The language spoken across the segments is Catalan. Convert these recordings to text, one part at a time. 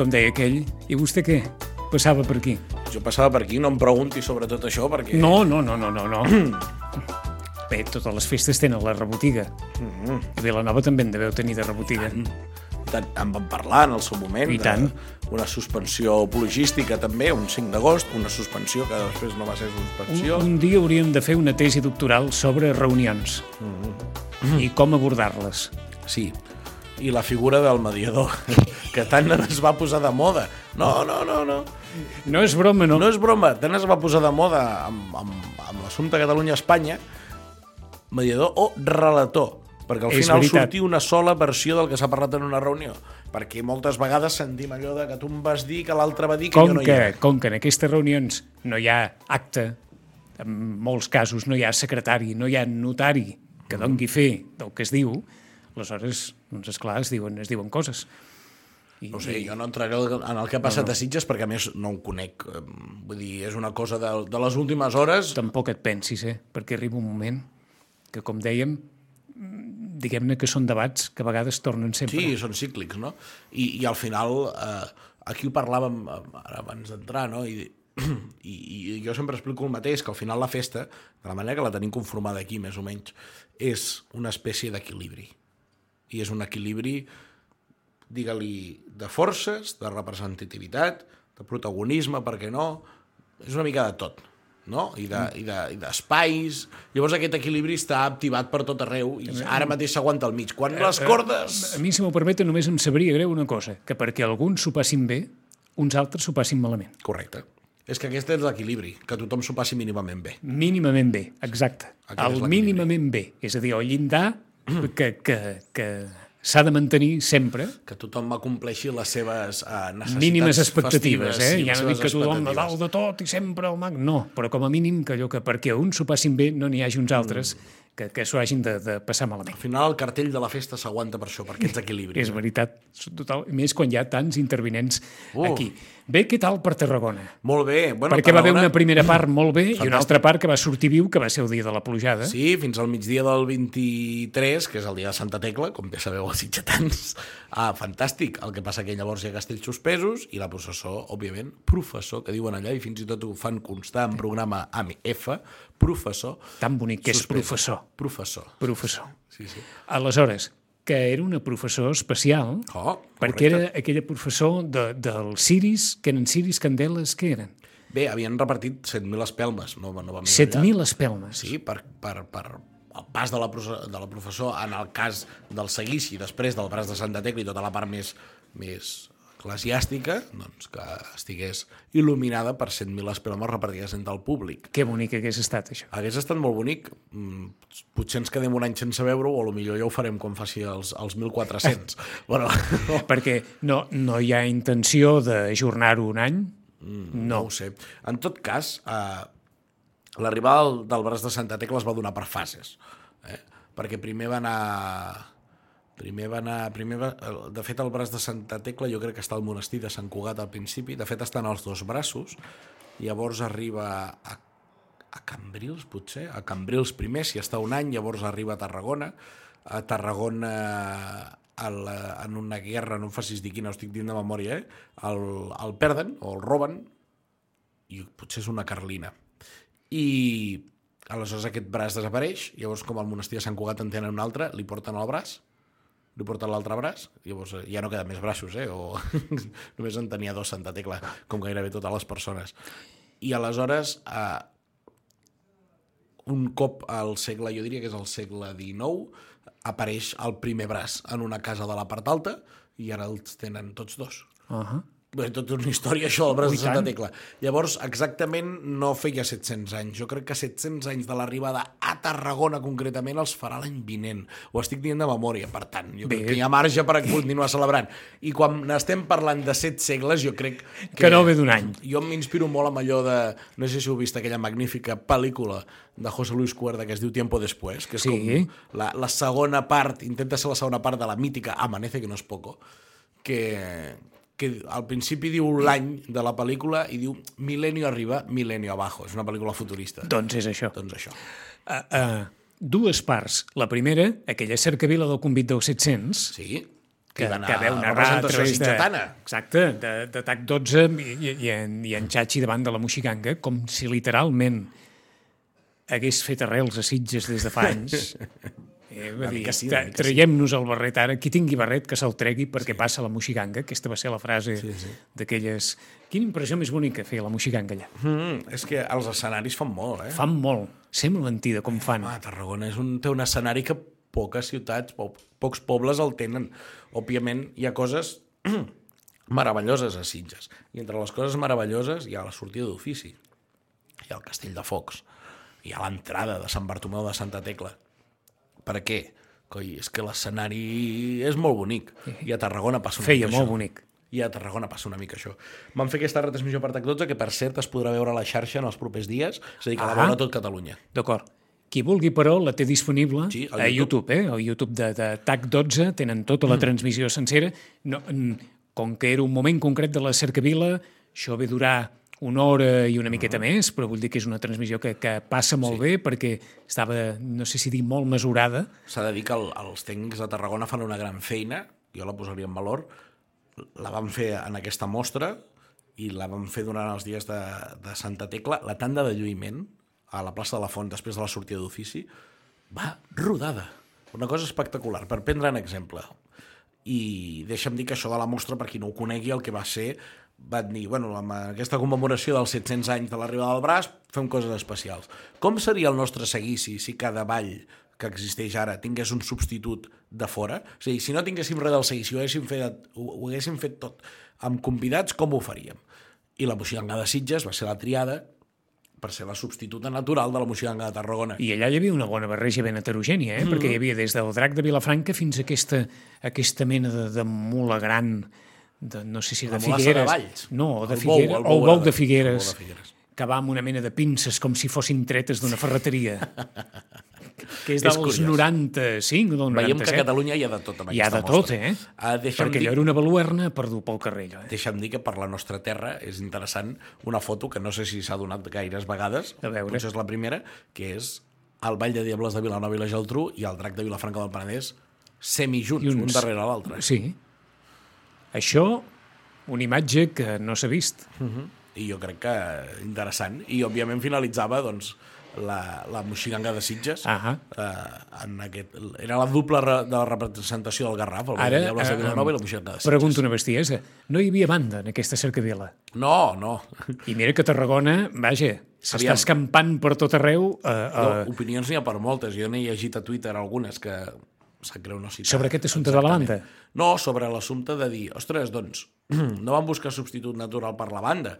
com deia aquell, i vostè què? Passava per aquí? Jo passava per aquí, no em pregunti sobre tot això, perquè... No, no, no, no, no, no. Bé, totes les festes tenen la rebotiga. I Vilanova també en deveu tenir de rebotiga. Tant, en vam parlar en el seu moment. I de tant. Una suspensió apologística també, un 5 d'agost, una suspensió que després no va ser Un, suspensió. un dia hauríem de fer una tesi doctoral sobre reunions i com abordar-les. Sí, i la figura del mediador, que tant es va posar de moda. No, no, no, no. No és broma, no? No és broma, tant es va posar de moda amb, amb, amb l'assumpte Catalunya-Espanya, mediador o relator, perquè al És final veritat. sortir una sola versió del que s'ha parlat en una reunió. Perquè moltes vegades sentim allò de que tu em vas dir, que l'altre va dir, que com jo no que, hi era. com que en aquestes reunions no hi ha acte, en molts casos no hi ha secretari, no hi ha notari que dongui fe del que es diu, aleshores, doncs esclar, es diuen, es diuen coses. I, No sé, jo no entraré en el que ha passat no, no. a Sitges perquè a més no ho conec. Vull dir, és una cosa de, de les últimes hores... Tampoc et pensis, eh? perquè arriba un moment que, com dèiem, diguem-ne que són debats que a vegades tornen sempre. Sí, són cíclics, no? I, i al final, eh, aquí ho parlàvem eh, ara abans d'entrar, no? I, i, I jo sempre explico el mateix, que al final la festa, de la manera que la tenim conformada aquí, més o menys, és una espècie d'equilibri. I és un equilibri, digue-li, de forces, de representativitat, de protagonisme, per què no? És una mica de tot no? I de- i de- i d'espais. De, Llavors aquest equilibri està activat per tot arreu i ara mateix s'aguanta al mig. Quan les cordes... A mi, si m'ho permeten, només em sabria greu una cosa, que perquè alguns s'ho passin bé, uns altres s'ho passin malament. Correcte. És que aquest és l'equilibri, que tothom s'ho passi mínimament bé. Mínimament bé, exacte. Aquest el mínimament bé. És a dir, el llindar que, que, que s'ha de mantenir sempre Que tothom acompleixi les seves uh, necessitats mínimes expectatives, festives eh? Ja no dic que tothom a dalt de tot i sempre al mag, no, però com a mínim que allò que perquè uns s'ho passin bé no n'hi hagi uns altres que, que s'ho hagin de, de passar malament. Al final el cartell de la festa s'aguanta per això, per aquests equilibris. És veritat, total, i més quan hi ha tants intervinents Uh. aquí. Bé, què tal per Tarragona? Molt bé. Bueno, Perquè va haver Tarragona- una primera part molt bé i Fantàstic. una altra part que va sortir viu, que va ser el dia de la plujada. Sí, fins al migdia del 23, que és el dia de Santa Tecla, com bé sabeu els sitgetans. Ah, fantàstic. El que passa que llavors hi ha castells suspesos i la processó, òbviament, professor, que diuen allà, i fins i tot ho fan constar en programa AMF, professor. Tan bonic que és suspès. professor. Professor. Professor. Sí, sí. Aleshores, que era una professor especial, Oh, perquè era aquella professor de, dels ciris, que eren ciris candeles, que eren? Bé, havien repartit 7.000 espelmes, no, no mirar 7.000 espelmes. Sí, per, per, per el pas de la, de la professor en el cas del seguici, després del braç de Santa Tecla i tota la part més, més eclesiàstica, doncs que estigués il·luminada per 100.000 espelmes repartides entre el públic. Que bonic hagués estat, això. Hagués estat molt bonic. Mm, Potser ens quedem un any sense veure-ho, o potser ja ho farem quan faci els, els 1.400. bueno, no, Perquè no, no hi ha intenció d'ajornar-ho un any. no ho sé. En tot cas, eh, l'arribada del, del braç de Santa Tecla es va donar per fases. Eh? Perquè primer va anar... Primer va anar... Primer va, el- de fet, el braç de Santa Tecla jo crec que està al monestir de Sant Cugat al principi. De fet, estan els dos braços. Llavors arriba a, a Cambrils, potser? A Cambrils primer, si està un any, llavors arriba a Tarragona. A Tarragona el, en una guerra, no em facis dir quina, ho estic dient de memòria, eh? el, el perden o el roben i potser és una carlina. I aleshores aquest braç desapareix, llavors com al monestir de Sant Cugat en tenen un altre, li porten el braç, li porten l'altre braç, llavors eh, ja no queden més braços, eh? o només en tenia dos Santa Tecla, com gairebé totes les persones. I aleshores, eh, un cop al segle, jo diria que és el segle XIX, apareix el primer braç en una casa de la part alta i ara els tenen tots dos. Uh -huh. Bé, tota una història, això, del braç de Santa. Tecla. Llavors, exactament no feia 700 anys. Jo crec que 700 anys de l'arribada a Tarragona, concretament, els farà l'any vinent. Ho estic dient de memòria, per tant. Jo Bé. crec que hi ha marge per continuar celebrant. I quan estem parlant de 7 segles, jo crec que... Que no ve d'un any. Jo m'inspiro molt amb allò de... No sé si heu vist aquella magnífica pel·lícula de José Luis Cuerda que es diu Tiempo Después, que és Sí. com la, la segona part, intenta ser la segona part de la mítica Amanece, que no és poco, que, que al principi diu l'any de la pel·lícula i diu Milenio arriba, Milenio abajo. És una pel·lícula futurista. Doncs és això. Doncs això. Uh, uh, dues parts. La primera, aquella cercavila del convit dels 700, Sí, que, anar que veu narrar a través de... Exacte, de, de TAC 12 i, i, i, en, i en Xachi davant de la Moixiganga, com si literalment hagués fet arrels a Sitges des de fa anys. Eh, va dir, sí, una "Tra- mica sí." traiem-nos el barret ara, qui tingui barret que se'l tregui perquè passa la Moixiganga. Aquesta va ser la frase Sí, sí. d'aquelles... Quina impressió més bonica feia la Moixiganga allà. Mm, és que els escenaris fan molt, eh? Fan molt. Sembla mentida com fan. Ah, Tarragona és un, té un escenari que poques ciutats, po pocs pobles el tenen. Òbviament, hi ha coses meravelloses a Sitges. I entre les coses meravelloses hi ha la sortida d'ofici, hi ha el Castell de Focs, hi ha l'entrada de Sant Bartomeu de Santa Tecla. Per què? Coi, és que l'escenari és molt bonic. I a Tarragona passa una Feia mica molt això. bonic. I a Tarragona passa una mica això. Van fer aquesta retransmissió per TAC12, que per cert es podrà veure a la xarxa en els propers dies, és a dir, que la Ah. veurà tot Catalunya. D'acord. Qui vulgui, però, la té disponible Sí, a YouTube. YouTube, eh? Al YouTube de, de TAC12 tenen tota la transmissió sencera. No, mm, com que era un moment concret de la Cercavila, això ve durar una hora i una miqueta més, però vull dir que és una transmissió que, que passa molt sí. bé perquè estava, no sé si dir, molt mesurada. S'ha de dir que el, els tècnics de Tarragona fan una gran feina, jo la posaria en valor, la van fer en aquesta mostra i la van fer durant els dies de, de Santa Tecla. La tanda de lluïment a la plaça de la Font després de la sortida d'ofici va rodada. Una cosa espectacular, per prendre un exemple. I deixa'm dir que això de la mostra, per qui no ho conegui, el que va ser van dir, bueno, amb aquesta commemoració dels 700 anys de l'arribada del braç, fem coses especials. Com seria el nostre seguici si cada ball que existeix ara tingués un substitut de fora? A dir, si no tinguéssim res del seguici, ho haguéssim fet, ho, ho haguéssim fet tot amb convidats, com ho faríem? I la Moixiganga de Sitges va ser la triada per ser la substituta natural de la Moixiganga de Tarragona. I allà hi havia una bona barreja ben heterogènia, eh? mm. perquè hi havia des del drac de Vilafranca fins a aquesta, aquesta mena de, de mula gran, de, no sé si de de Figueres. Valls. No, de El bou, Figueres, o bou el bou de de- Figueres, bou de Figueres. que va amb una mena de pinces com si fossin tretes d'una ferreteria. que és És dels curiós. 95 o del 97. Veiem que a Catalunya hi ha de tot amb Hi ha de tot, mostra. eh? Ah, perquè dir- allò era una baluerna per dur pel carrer, allò, eh? Deixa'm dir que per la nostra terra és interessant una foto que no sé si s'ha donat gaires vegades, A veure. potser és la primera, que és el Ball de Diables de Vilanova i la Geltrú i el Drac de Vilafranca del Penedès semijunts, Junts. un darrere l'altre. Sí. Això, una imatge que no s'ha vist. I jo crec que interessant. I, òbviament, finalitzava, doncs, la, la Moixiganga de Sitges. Ahà. Eh, en aquest, era la dupla re, de la representació del Garraf, el Ara, Diables de eh, Vilanova i la Moixiganga de Sitges. Pregunto una bestiesa. No hi havia banda en aquesta cercavila. No, no. I mira que Tarragona, vaja, s'està escampant per tot arreu uh, no uh, opinions n'hi ha per moltes. Jo n'he llegit a Twitter algunes que sap greu no citar. sobre aquest assumpte de la banda. No, sobre l'assumpte de dir, ostres, doncs, no van buscar substitut natural per la banda.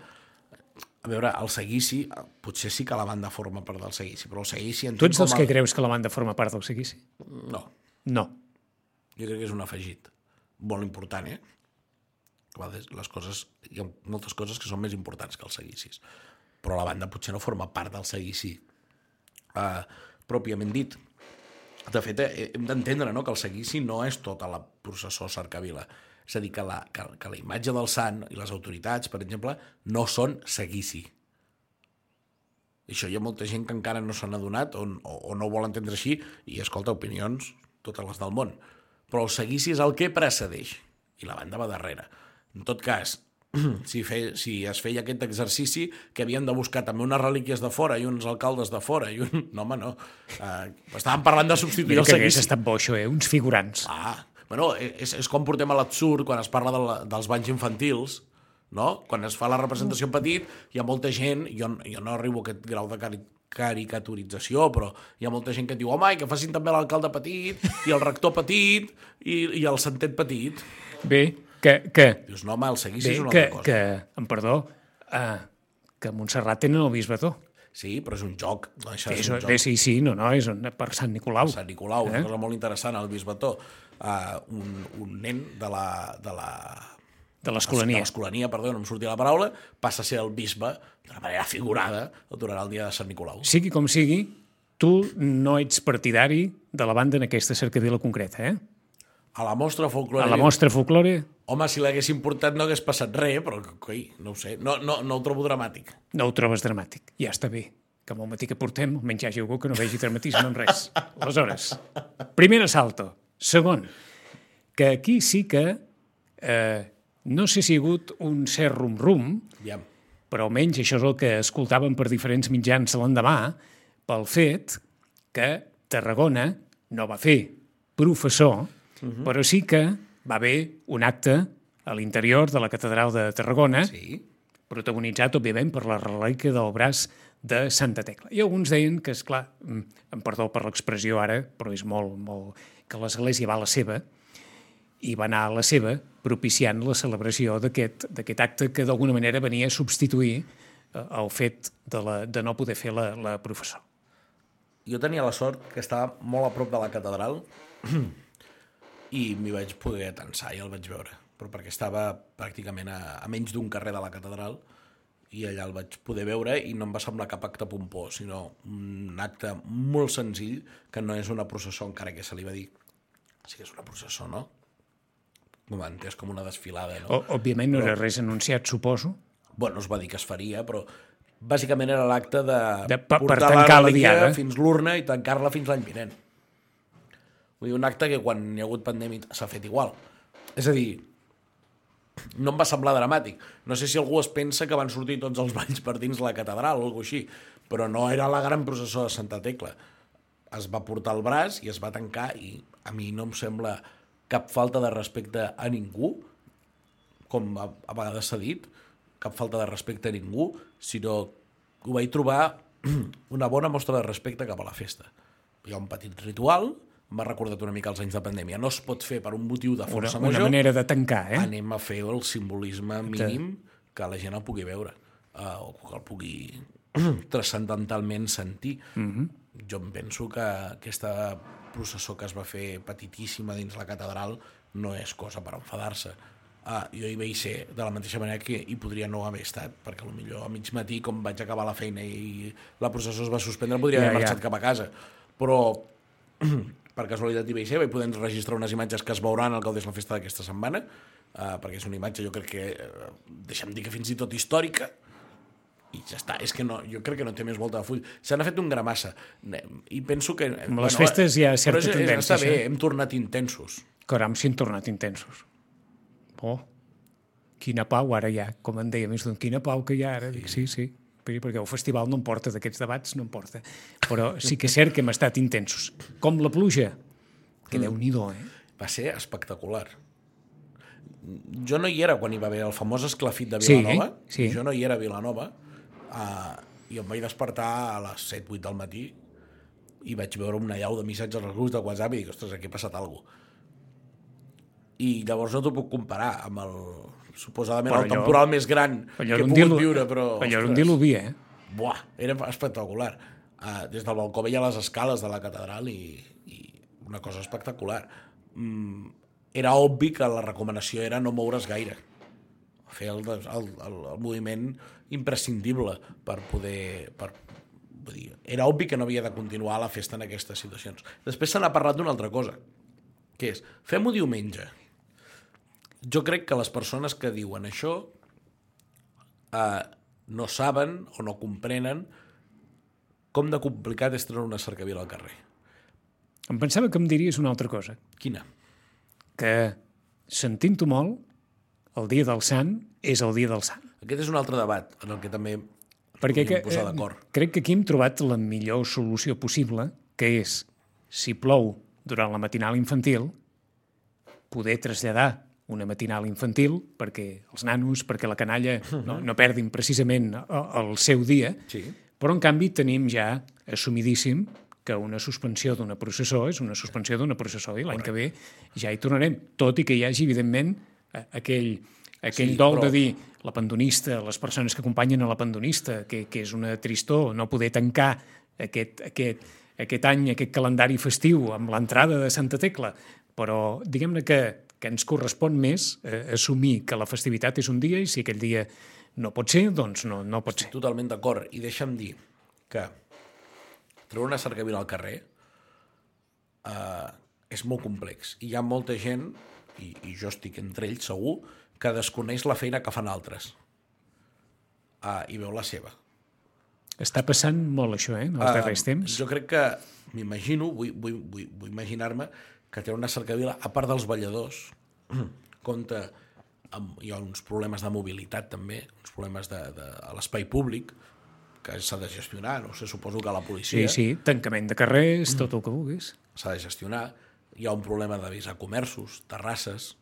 A veure, el seguici, potser sí que la banda forma part del seguici, però el seguici... Tu ets dels que a- creus que la banda forma part del seguici? No, No. jo crec que és un afegit. Molt important, eh? Les coses, hi ha moltes coses que són més importants que els seguicis. Però la banda potser no forma part del seguici uh, pròpiament dit. De fet, eh, hem d'entendre no, que el seguici no és tota la processó cercavila. És a dir, que la, que, que la imatge del sant i les autoritats, per exemple, no són seguici. I això hi ha molta gent que encara no s'han adonat o, o, o no ho vol entendre així i escolta opinions, totes les del món. Però el seguici és el que precedeix i la banda va darrere. En tot cas, si, fe, si es feia aquest exercici que havien de buscar també unes relíquies de fora i uns alcaldes de fora i un... No, home, no. Uh, estàvem parlant de substituir Mira el que seguici. estat bo, això, eh? Uns figurants. Ah, bueno, és, és com portem a l'absurd quan es parla de la, dels banys infantils, no? Quan es fa la representació en petit, hi ha molta gent, jo, jo no arribo a aquest grau de cari caricaturització, però hi ha molta gent que diu home, que facin també l'alcalde petit, i el rector petit, i, i el sentet petit. Bé, que... que Dius, no, home, el bé, és una que, altra cosa. que, em perdó, uh, que a Montserrat tenen el bisbató. Sí, però és un joc. No de És, ser un joc. bé, sí, sí, no, no, és un, per Sant Nicolau. Sant Nicolau, una Eh? cosa molt interessant, el bisbató. Uh, un, un nen de la, de la, De l'escolania. De l'escolania, perdó, no em sortia la paraula, passa a ser el bisbe d'una manera figurada durant el dia de Sant Nicolau. Sigui com sigui, tu no ets partidari de la banda en aquesta cercavila concreta, eh? A la mostra folclore... A la mostra folklore Home, si l'haguessin portat no hagués passat res, però, coi, no ho sé, no, no, no ho trobo dramàtic. no ho trobes dramàtic. Ja està bé, que amb el matí que portem almenys hi hagi algú que no vegi dramatisme en res. Aleshores, primer assalto. Segon, que aquí sí que eh, no sé si ha hagut un cert rum-rum, Aviam. però almenys això és el que escoltàvem per diferents mitjans l'endemà, pel fet que Tarragona no va fer professor, uh -huh. però sí que va haver un acte a l'interior de la catedral de Tarragona, Sí. protagonitzat, òbviament, per la relíquia del braç de Santa Tecla. I alguns deien que, és clar, em perdó per l'expressió ara, però és molt, molt... que l'Església va a la seva, i va anar a la seva propiciant la celebració d'aquest acte que d'alguna manera venia a substituir eh, el fet de, la, de no poder fer la, la professor. Jo tenia la sort que estava molt a prop de la catedral i m'hi vaig poder tensar i el vaig veure. Però perquè estava pràcticament a, a menys d'un carrer de la catedral i allà el vaig poder veure i no em va semblar cap acte pompós, sinó un acte molt senzill que no és una processó, encara que se li va dir sí que és una processó, no? Com entès com una desfilada, no? O, òbviament no era res anunciat, suposo. bueno, es va dir que es faria, però bàsicament era l'acte de, De- per- per portar tancar la diada. fins l'urna i tancar-la fins l'any vinent. Vull dir, un acte que quan hi ha hagut pandèmia s'ha fet igual. És a dir, no em va semblar dramàtic. No sé si algú es pensa que van sortir tots els balls per dins la catedral o alguna així, però no era la gran processó de Santa Tecla. Es va portar el braç i es va tancar i a mi no em sembla cap falta de respecte a ningú, com a, a vegades s'ha dit, cap falta de respecte a ningú, sinó que ho vaig trobar una bona mostra de respecte cap a la festa. Hi ha un petit ritual, m'ha recordat una mica els anys de pandèmia. No es pot fer per un motiu de Una, força una major, manera de tancar, eh? anem a fer el simbolisme mínim que la gent el pugui veure uh, o que el pugui transcendentalment sentir. Mm -hmm. Jo em penso que aquesta processó que es va fer petitíssima dins la catedral no és cosa per enfadar-se. Uh, jo hi vaig ser de la mateixa manera que hi podria no haver estat, perquè potser a mig matí, com vaig acabar la feina i la processó es va suspendre, podria Ja, haver ja. marxat cap a casa. Però per casualitat hi vaig ser, vaig poder registrar unes imatges que es veuran al Gaudés la Festa d'aquesta setmana, uh, perquè és una imatge, jo crec que, uh, deixa'm dir que fins i tot històrica, i ja està, és que no, jo crec que no té més volta de full. Se n'ha fet un gramassa, i penso que... Amb les festes hi ha certa però és, tendència, Està bé, això. hem tornat intensos. Caram, s'hi han tornat intensos. Oh, quina pau ara hi ha, com en deia més d'un, quina pau que hi ha ara. Dic, sí, sí, Però- perquè el festival no em porta d'aquests debats, no em porta. Però sí que és cert que hem estat intensos. Com la pluja, que Mm. déu-n'hi-do, eh? Va ser espectacular. Jo no hi era quan hi va haver el famós esclafit de Sí, Vilanova. sí. Jo no hi era a Vilanova. Uh, I em vaig despertar a les 7-8 del matí i vaig veure una llau de missatges als grups de WhatsApp i dic, ostres, aquí ha passat alguna cosa. I llavors no t'ho puc comparar amb el, suposadament, Però el allò- temporal més gran que he pogut dilu- viure, però... Allò era un ostres, diluvi, eh? Buah, era espectacular. Uh, des del balcó veia les escales de la catedral i, i una cosa espectacular. Mm, era obvi que la recomanació era no moure's gaire. Fer el, el, el, el moviment imprescindible per poder... Per, vull dir, era obvi que no havia de continuar la festa en aquestes situacions. Després se n'ha parlat d'una altra cosa, que és, fem-ho diumenge. Jo crec que les persones que diuen això eh, no saben o no comprenen com de complicat és treure una cercavila al carrer. Em pensava que em diries una altra cosa, Quina? que sentint-ho molt, el dia del sant és el dia del sant. Aquest és un altre debat en el que també Perquè que, posar eh, d'acord. crec que aquí hem trobat la millor solució possible, que és, si plou durant la matinal infantil, poder traslladar una matinal infantil perquè els nanos, perquè la canalla no, no perdin precisament el, seu dia, Sí. però en canvi tenim ja assumidíssim que una suspensió d'una processó és una suspensió d'una processó i l'any que ve ja hi tornarem, tot i que hi hagi, evidentment, aquell, aquell Sí, dol però- de dir la pandonista, les persones que acompanyen a la pandonista, que, que és una tristor no poder tancar aquest, aquest, aquest any, aquest calendari festiu amb l'entrada de Santa Tecla, però diguem-ne que, que ens correspon més eh, assumir que la festivitat és un dia i si aquell dia no pot ser, doncs no, no pot ser. Totalment d'acord. I deixa'm dir que treure una cercavila al carrer eh, és molt complex. I hi ha molta gent, i, i jo estic entre ells segur, que desconeix la feina que fan altres. Uh, I veu la seva. Està passant molt això, eh, en els Ah, darrers temps. Jo crec que, m'imagino, vull, vull, vull, vull imaginar-me, que té una cercavila, a part dels balladors, compta amb, hi ha uns problemes de mobilitat també, uns problemes de, de, a l'espai públic, que s'ha de gestionar, no sé, suposo que la Sí, policia sí, tancament de carrers, tot el que vulguis. s'ha de gestionar, hi ha un problema d'avisar comerços, terrasses,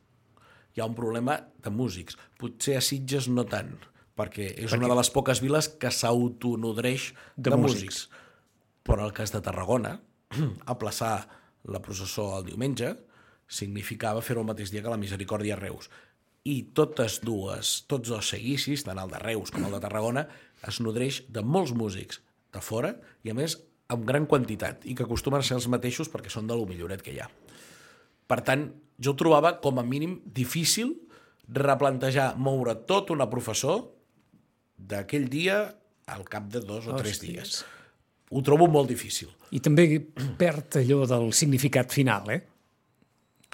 hi ha un problema de músics. Potser a Sitges no tant, perquè és una de les poques viles que s'autonodreix de, De de músics. músics. Però el cas de Tarragona, aplaçar la processó el diumenge, significava fer-ho el mateix dia que la Misericòrdia a Reus. I totes dues, tots dos seguicis, tant el de Reus com el de Tarragona, es nodreix de molts músics de fora i, a més, amb gran quantitat i que acostumen a ser els mateixos perquè són de lo milloret que hi ha. Per tant, jo trobava com a mínim difícil replantejar moure tot una professor d'aquell dia al cap de dos o tres Hòsties. dies. Ho trobo molt difícil. I també perd allò del significat final, eh?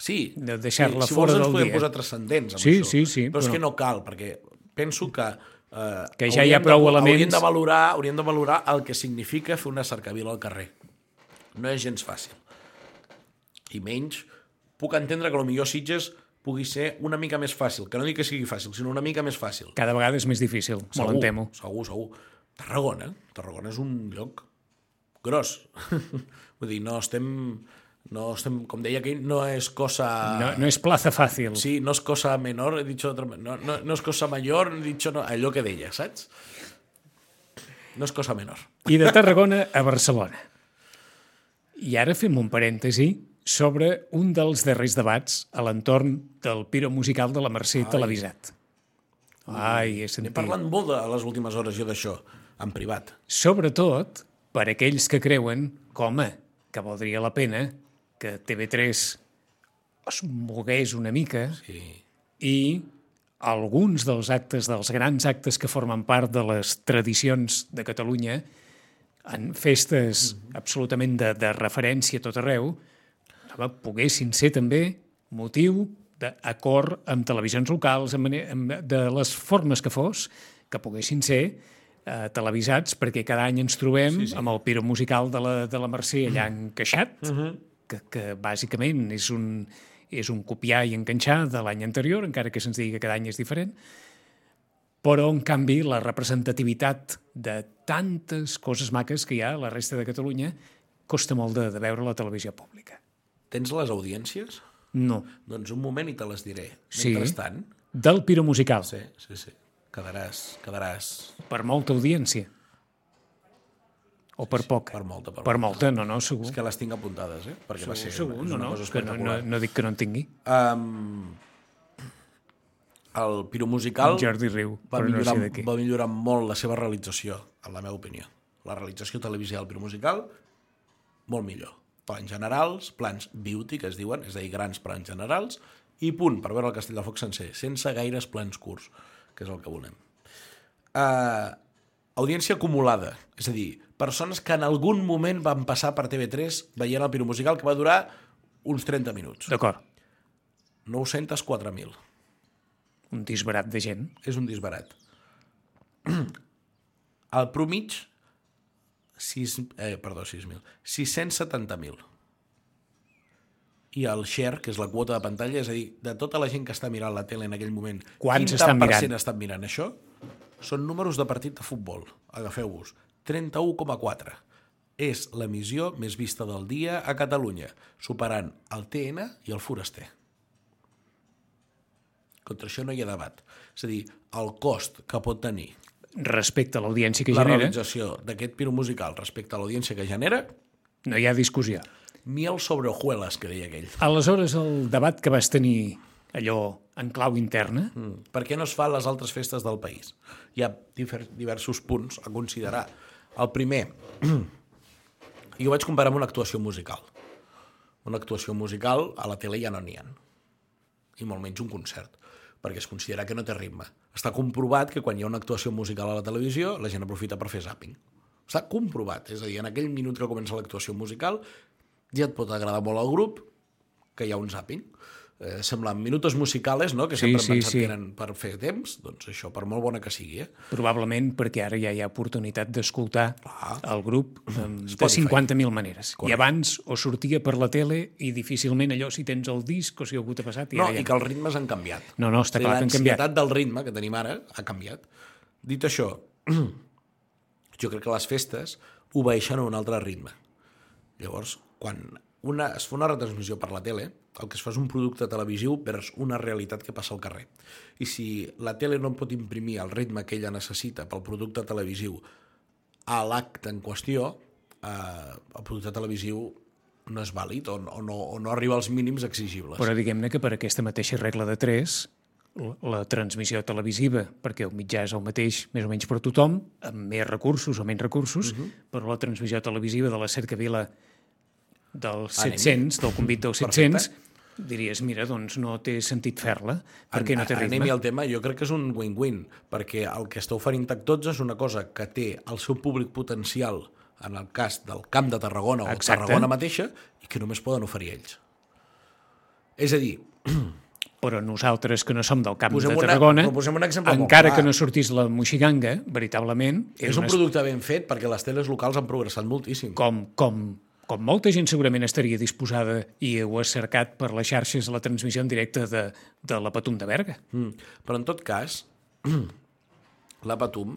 Sí, De deixar-la si fora vols ens del podem dia. posar transcendents amb Sí, això. sí, sí, Però és però- que no cal, perquè penso que... Eh, Que ja hi ha prou de, elements. Hauríem de, valorar, hauríem de valorar el que significa fer una cercavila al carrer. No és gens fàcil. I menys, puc entendre que potser Sitges pugui ser una mica més fàcil, que no dic que sigui fàcil, sinó una mica més fàcil. Cada vegada és més difícil, Segur, molt em temo. Segur, segur. Tarragona, Tarragona és un lloc gros. Vull dir, no estem, no estem, com deia aquell, no és cosa... No, no és plaza fàcil. Sí, no és cosa menor, he dicho otra, no, no, no és cosa mayor, he dicho no, allò que deia, saps? No és cosa menor. I de Tarragona a Barcelona. I ara fem un parèntesi sobre un dels darrers debats a l'entorn del piro musical de la Mercè Televisat. Ai, he sentit. parlat molt de les últimes hores jo d'això, en privat. Sobretot per aquells que creuen que, home, que valdria la pena que TV3 es mogués una mica Sí. i alguns dels actes, dels grans actes que formen part de les tradicions de Catalunya, en festes absolutament de, de referència a tot arreu, home, poguessin ser també motiu d'acord amb televisions locals, amb, amb, de les formes que fos, que poguessin ser eh, televisats, perquè cada any ens trobem sí, sí. amb el piro musical de la, de la Mercè allà encaixat, uh -huh. que, que bàsicament és un, és un copiar i enganxar de l'any anterior, encara que se'ns digui que cada any és diferent, però, en canvi, la representativitat de tantes coses maques que hi ha a la resta de Catalunya costa molt de, de veure la televisió pública. Tens les audiències? No. Doncs un moment i te les diré. Sí. Mentrestant, Del piro musical, sí, sí, sí. Quedaràs, quedaràs per molta audiència. O per poca. per molta, per, Per molta. molta, no, no, segur. És que les tinc apuntades, eh? Perquè va ser segur, no, no, que no, no, no dic que no en tingui. Um, el Piro Musical Jordi Riu, va, però no millorar, sé va millorar molt la seva realització, en la meva opinió. La realització televisiva del Piro Musical, molt millor. Plans generals, plans beauty, que es diuen, és a dir, grans plans generals, i punt, per veure el Castell de Foc sencer, sense gaires plans curts, que és el que volem. Uh, audiència acumulada, és a dir, persones que en algun moment van passar per TV3 veient el Piro Musical, que va durar uns 30 minuts. D'acord. 904.000. Un disbarat de gent. És un disbarat. El promig, 6, eh, perdó, 6.000, 670.000. I el share, que és la quota de pantalla, és a dir, de tota la gent que està mirant la tele en aquell moment, Quants quin tant per cent estan mirant això? Són números de partit de futbol. Agafeu-vos. 31,4. És l'emissió més vista del dia a Catalunya, superant el TN i el Foraster. Contra això no hi ha debat. És a dir, el cost que pot tenir Respecte a l'audiència que la genera, realització d'aquest piro musical respecte a l'audiència que genera, no hi ha discussió. Miel sobre hojuelas, que deia aquell. Aleshores, el debat que vas tenir allò en clau interna, Mm. Per què no es fa les altres festes del país? Hi ha diversos punts a considerar. El primer, jo vaig comparar amb una actuació musical. Una actuació musical a la tele ja no n'hi ha. I molt menys un concert, perquè es considera que no té ritme. Està comprovat que quan hi ha una actuació musical a la televisió, la gent aprofita per fer zapping. Està comprovat. És a dir, en aquell minut que comença l'actuació musical, ja et pot agradar molt el grup, que hi ha un zapping. eh, semblen minutos musicales, no? que Sí, sempre sí, hem pensat sí. que eren per fer temps, doncs això, per molt bona que sigui. Eh? Probablement perquè ara ja hi ha oportunitat d'escoltar Clar. el grup em, de Spotify. 50.000 maneres. Correcte. I abans o sortia per la tele i difícilment allò si tens el disc o si algú t'ha passat. I No, ja... i que els ritmes han canviat. No, no, està clar que han canviat. L'ansietat del ritme que tenim ara ha canviat. Dit això, jo crec que les festes obeeixen a un altre ritme. Llavors, quan una, es fa una retransmissió per la tele, el que es fa és un producte televisiu vers una realitat que passa al carrer. I si la tele no pot imprimir el ritme que ella necessita pel producte televisiu a l'acte en qüestió, eh, el producte televisiu no és vàlid o, o, no, o no arriba als mínims exigibles. Però diguem-ne que per aquesta mateixa regla de 3, la, transmissió televisiva, perquè el mitjà és el mateix més o menys per tothom, amb més recursos o menys recursos, uh -huh. però la transmissió televisiva de la cercavila dels Anem. 700, del convit dels 700, diries, mira, doncs no té sentit fer-la, perquè no té ritme. Anem-hi al tema, jo crec que és un win-win, perquè el que està oferint TAC12 és una cosa que té el seu públic potencial, en el cas del Camp de Tarragona o Exacte. Tarragona mateixa, i que només poden oferir ells. És a dir, Però nosaltres, que no som del camp Posem de una- Tarragona, però posem un exemple molt encara clar. que no sortís la moixiganga, veritablement, és un una- producte ben fet perquè les teles locals han progressat moltíssim. com, com, com molta gent segurament estaria disposada i ho ha cercat per les xarxes la transmissió en directe de, de la Patum de Berga. Mm. Però en tot cas, la Patum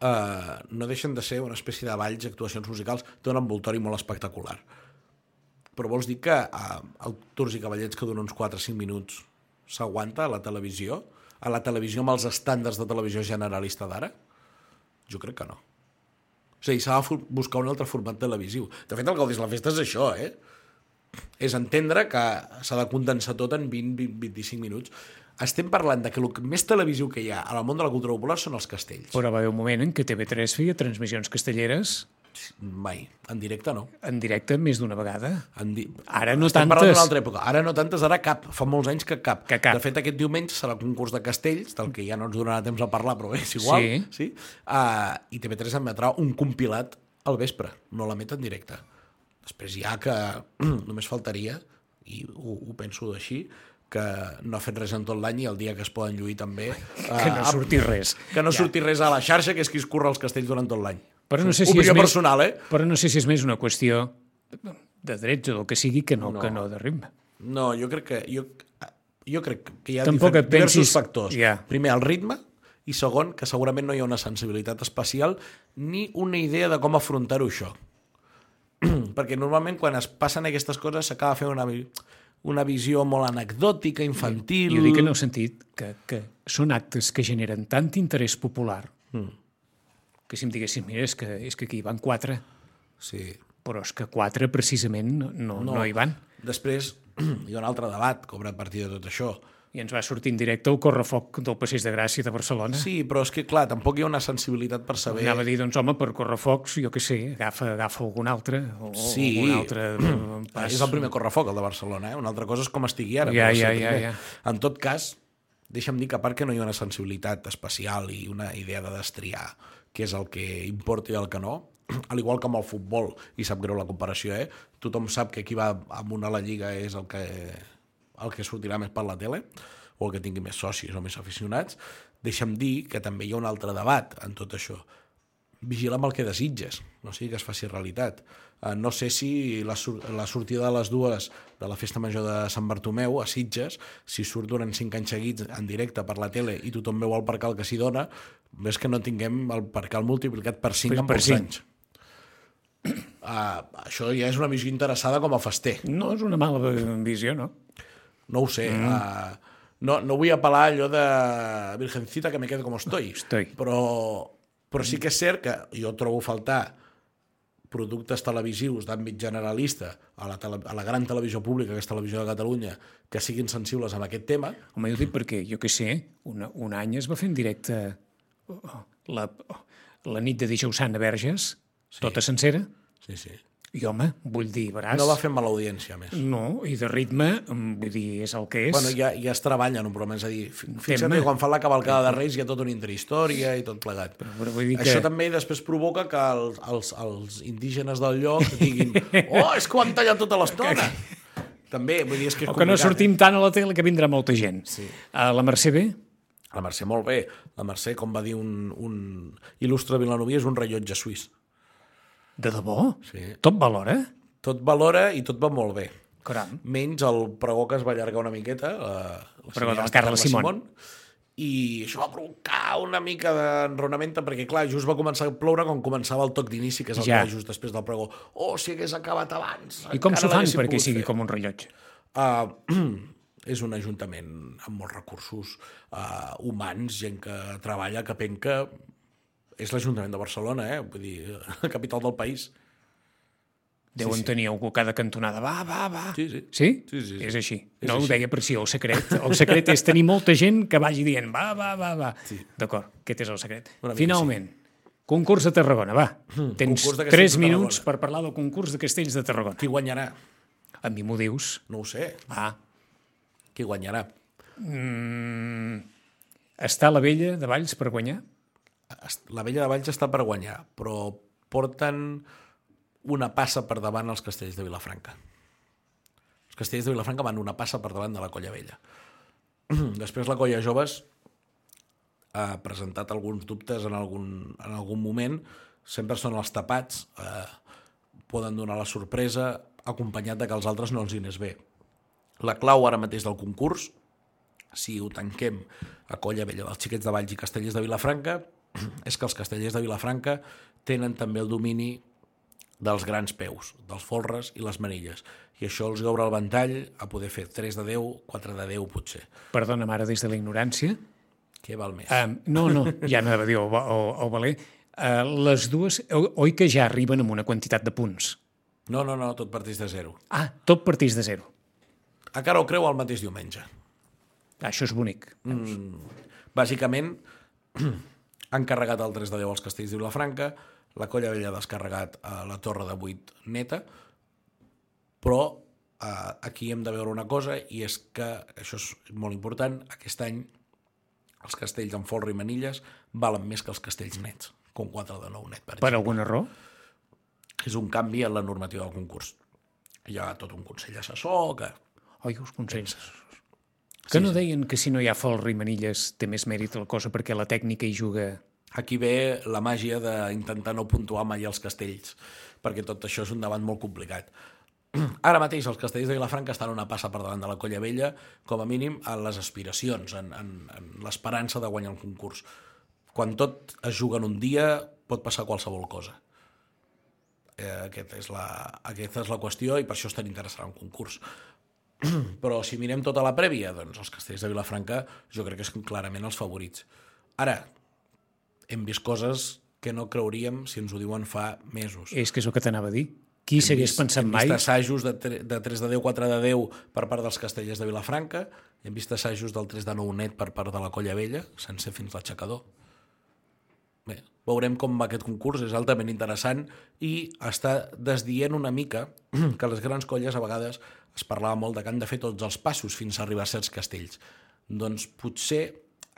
eh, no deixen de ser una espècie de balls, actuacions musicals, té un envoltori molt espectacular. Però vols dir que eh, el Tours i Cavallets que dura uns 4-5 minuts s'aguanta a la televisió? A la televisió amb els estàndards de televisió generalista d'ara? Jo crec que no. O sigui, s'ha de buscar un altre format televisiu. De fet, el Gaudis la Festa és això, eh? És entendre que s'ha de condensar tot en 20-25 minuts. Estem parlant de que el més televisiu que hi ha al món de la cultura popular són els castells. Però va haver un moment en què TV3 feia transmissions castelleres Mai. En directe no. en directe més d'una vegada. En di... Ara no Estem tantes. d'una altra època. Ara no tantes, ara cap. Fa molts anys que cap. Que cap. De fet, aquest diumenge serà el concurs de castells, del que ja no ens donarà temps a parlar, però és igual. Sí. sí? Uh, I TV3 emetrà un compilat al vespre. No l'emet en directe. Després ja que només faltaria, i ho, ho penso així, que no ha fet res en tot l'any i el dia que es poden lluir també... Que no eh, surti res. Que no surti res a la xarxa, que és qui es curra els castells durant tot l'any. Però no sé si Opinió és més, personal, eh? Però no sé si és més una qüestió de drets o del que sigui que no, No. que no de ritme. No, jo crec que... Jo, jo crec que hi ha Tampoc difer- et pensis- diversos factors. Ja. Primer, el ritme, i segon, que segurament no hi ha una sensibilitat especial ni una idea de com afrontar-ho això. Perquè normalment quan es passen aquestes coses s'acaba fent una, una visió molt anecdòtica, infantil... Jo dic en el sentit que, que són actes que generen tant interès popular Mm. Que si em diguessin, mira, és que, és que aquí hi van quatre, Sí. però és que quatre precisament no, no, no. hi van. Després hi ha un altre debat que obre a partir de tot això. I ens va sortir en directe el correfoc del Passeig de Gràcia de Barcelona. Sí, però és que, clar, tampoc hi ha una sensibilitat per saber... Anava a dir, doncs home, per correfocs, jo què sé, agafa, agafa algun altre, o Sí. algun altre eh, pas. És el primer correfoc, el de Barcelona, eh? Una altra cosa és com estigui ara. Ja, ja, ja, ja. En tot cas, deixa'm dir que a part que no hi ha una sensibilitat especial i una idea de destriar què és el que importa i el que no, al igual que amb el futbol, i sap greu la comparació, eh? tothom sap que qui va a la Lliga és el que, el que sortirà més per la tele, o el que tingui més socis o més aficionats, deixa'm dir que també hi ha un altre debat en tot això vigila amb el que desitges, no sigui que es faci realitat. Uh, no sé si la, la sortida de les dues de la Festa Major de Sant Bartomeu a Sitges, si surt durant cinc anys seguits en directe per la tele i tothom veu el percal que s'hi dona, ves que no tinguem el percal multiplicat per 5 Per- en per pocs cinc. anys. Uh, això ja és una visió interessada com a fester. No és una mala visió, no? No ho sé. Mm. Uh, no, no vull apel·lar allò de Virgencita que me quedo com estoy. Estoy. Però, però sí que és cert que jo trobo a faltar productes televisius d'àmbit generalista a la, tele, a la gran televisió pública, que és Televisió de Catalunya, que siguin sensibles amb aquest tema. Home, jo dic perquè, jo què sé, una, un any es va fer en directe oh, la, la nit de dijous sant a Verges, sí. tota sencera, Sí, sí. I home, vull dir, veràs... No va fer mala audiència, a més. No, i de ritme, mm, vull dir, és el que és. Bueno, ja, ja es treballa en un programa, és a dir, fi- fixa't que quan fan la cavalcada de Reis hi ha tota una interhistòria i tot plegat. Però, però vull dir que... Això també després provoca que els, els, els indígenes del lloc diguin oh, és que ho han tallat tota l'estona. També, vull dir, és que és O que no sortim tant a la tele que vindrà molta gent. Sí. Uh, la Mercè bé? Eh? La Mercè molt bé. La Mercè, com va dir un, un il·lustre vilanoví, és un rellotge suís. De debò? Sí. Tot valora? Tot valora i tot va molt bé. Caram. Menys el pregó que es va allargar una miqueta, la, la pregó de la Carla Simón. i això va provocar una mica d'enronament perquè, clar, just va començar a ploure quan començava el toc d'inici, que és el Ja. que just després del pregó. Oh, si hagués acabat abans! I com s'ho fan perquè sigui fer." com un rellotge? Uh, és un ajuntament amb molts recursos uh, humans, gent que treballa, que penca. És l'Ajuntament de Barcelona, eh? Vull dir, la capital del país. Deuen sí, sí. tenir algú a cada cantonada. Va, va, va. Sí, sí. Sí? Sí, sí, sí. És així. És no ho així. deia per si el secret. El secret és tenir molta gent que vagi dient va, va, va, va. Sí. D'acord, aquest és el secret. Una Finalment, concurs de Tarragona, va. Tens de Castells 3 de minuts Tarragona. per parlar del concurs de Castells de Tarragona. Qui guanyarà? A mi m'ho dius. No ho sé. Va. Qui guanyarà? Està la vella de Valls per guanyar? La vella de Valls està per guanyar, però porten una passa per davant els castells de Vilafranca. Els castells de Vilafranca van una passa per davant de la colla vella. Després la colla joves ha presentat alguns dubtes en algun, en algun moment, sempre són els tapats, eh, poden donar la sorpresa acompanyat de que els altres no els hi anés bé. La clau ara mateix del concurs, si ho tanquem a Colla Vella dels Xiquets de Valls i Castellers de Vilafranca, és que els castellers de Vilafranca tenen també el domini dels grans peus, dels folres i les manilles. I això els obre el ventall a poder fer 3 de 10, 4 de 10 potser. Perdona, mare, des de la ignorància. Què val més? Um, no, no, ja no dir el, o, el valer. Uh, les dues, o- oi que ja arriben amb una quantitat de punts? No, no, no, tot partís de zero. Ah, tot partís de zero. Encara ho creu el mateix diumenge. Això és bonic. Bàsicament, han carregat el 3 de 10 als castells de Vilafranca, la Colla Vella ha descarregat a la Torre de 8 neta, però eh, aquí hem de veure una cosa, i és que, això és molt important, aquest any els castells amb folre i manilles valen més que els castells nets, com 4 de 9 net, per Per alguna raó? És un canvi en la normativa del concurs. Hi ha tot un consell assessor que... Oi, els consells assessors. Que no deien que si no hi ha folre i manilles té més mèrit la cosa perquè la tècnica hi juga... Aquí ve la màgia d'intentar no puntuar mai els castells, perquè tot això és un debat molt complicat. Ara mateix els castells de Vilafranca estan una passa per davant de la Colla Vella, com a mínim en les aspiracions, en, en, en l'esperança de guanyar el concurs. Quan tot es juga en un dia, pot passar qualsevol cosa. Eh, aquest és la, aquesta és la qüestió i per això és tan interessant un concurs. Però si mirem tota la prèvia, doncs els castells de Vilafranca jo crec que són clarament els favorits. Ara, hem vist coses que no creuríem si ens ho diuen fa mesos. És que és el que t'anava a dir. Qui s'hagués pensat hem mai? vist assajos de, tre- de 3 de 10, 4 de 10 per part dels castellers de Vilafranca, hem vist assajos del 3 de 9 net per part de la Colla Vella, sense fins l'aixecador. Bé, veurem com va aquest concurs, és altament interessant i està desdient una mica que les grans colles a vegades es parlava molt de que han de fer tots els passos fins a arribar a certs castells. Doncs potser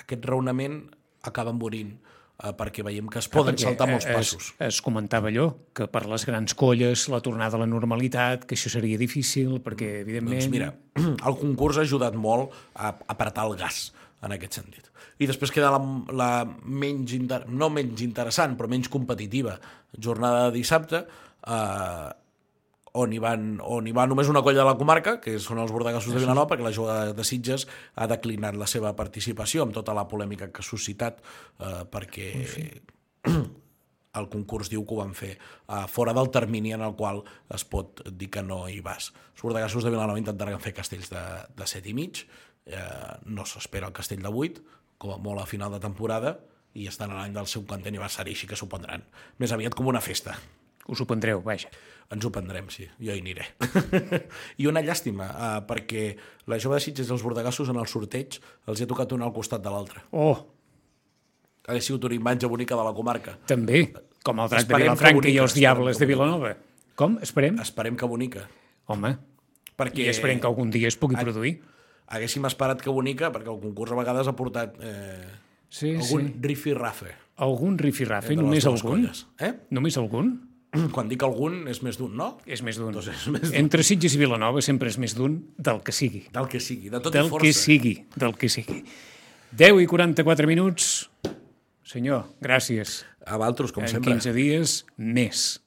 aquest raonament acaba morint eh, perquè veiem que es poden Perquè, saltar molts eh, passos. Es, es comentava allò, que per les grans colles la tornada a la normalitat, que això seria difícil, perquè, evidentment... Doncs mira, el concurs ha ajudat molt a apretar el gas en aquest sentit. I després queda la, la menys, inter... no menys interessant, però menys competitiva jornada de dissabte, eh, on hi, van, on hi va només una colla de la comarca, que són els bordegassos de Vilanova, perquè la jugada de Sitges ha declinat la seva participació amb tota la polèmica que ha suscitat, eh, perquè el concurs diu que ho van fer uh, fora del termini en el qual es pot dir que no hi vas. Els bordegassos de Vilanova intentaran fer castells de, de 7 i mig, eh, no s'espera el castell de 8, com a molt a final de temporada, i estan a l'any del seu content aniversari, així que s'ho prendran. Més aviat com una festa. Us ho prendreu, vaja. Ens ho prendrem, sí, jo hi aniré. I una llàstima, uh, perquè la jove de Sitges i els bordegassos en el sorteig els hi ha tocat un al costat de l'altre. Oh, Hauria sigut una imatge bonica de la comarca. també, com el drac de Vilafranca i els diables de Vilanova. Com? Esperem? Esperem que bonica. Home, Perquè i esperem que algun dia es pugui produir. Haguéssim esperat que bonica, perquè el concurs a vegades ha portat eh, Sí, algun sí. rifirrafe. Algun rifirrafe, les només algun? colles. Eh? Només algun? Quan dic algun, és més d'un, no? És més d'un. Doncs és més d'un. Entre Sitges i Vilanova sempre és més d'un del que sigui. Del que sigui, de tot Del i força. que sigui, del que sigui. 10 i 44 minuts. Senyor, gràcies. A Valtros, com En sempre. 15 dies, més.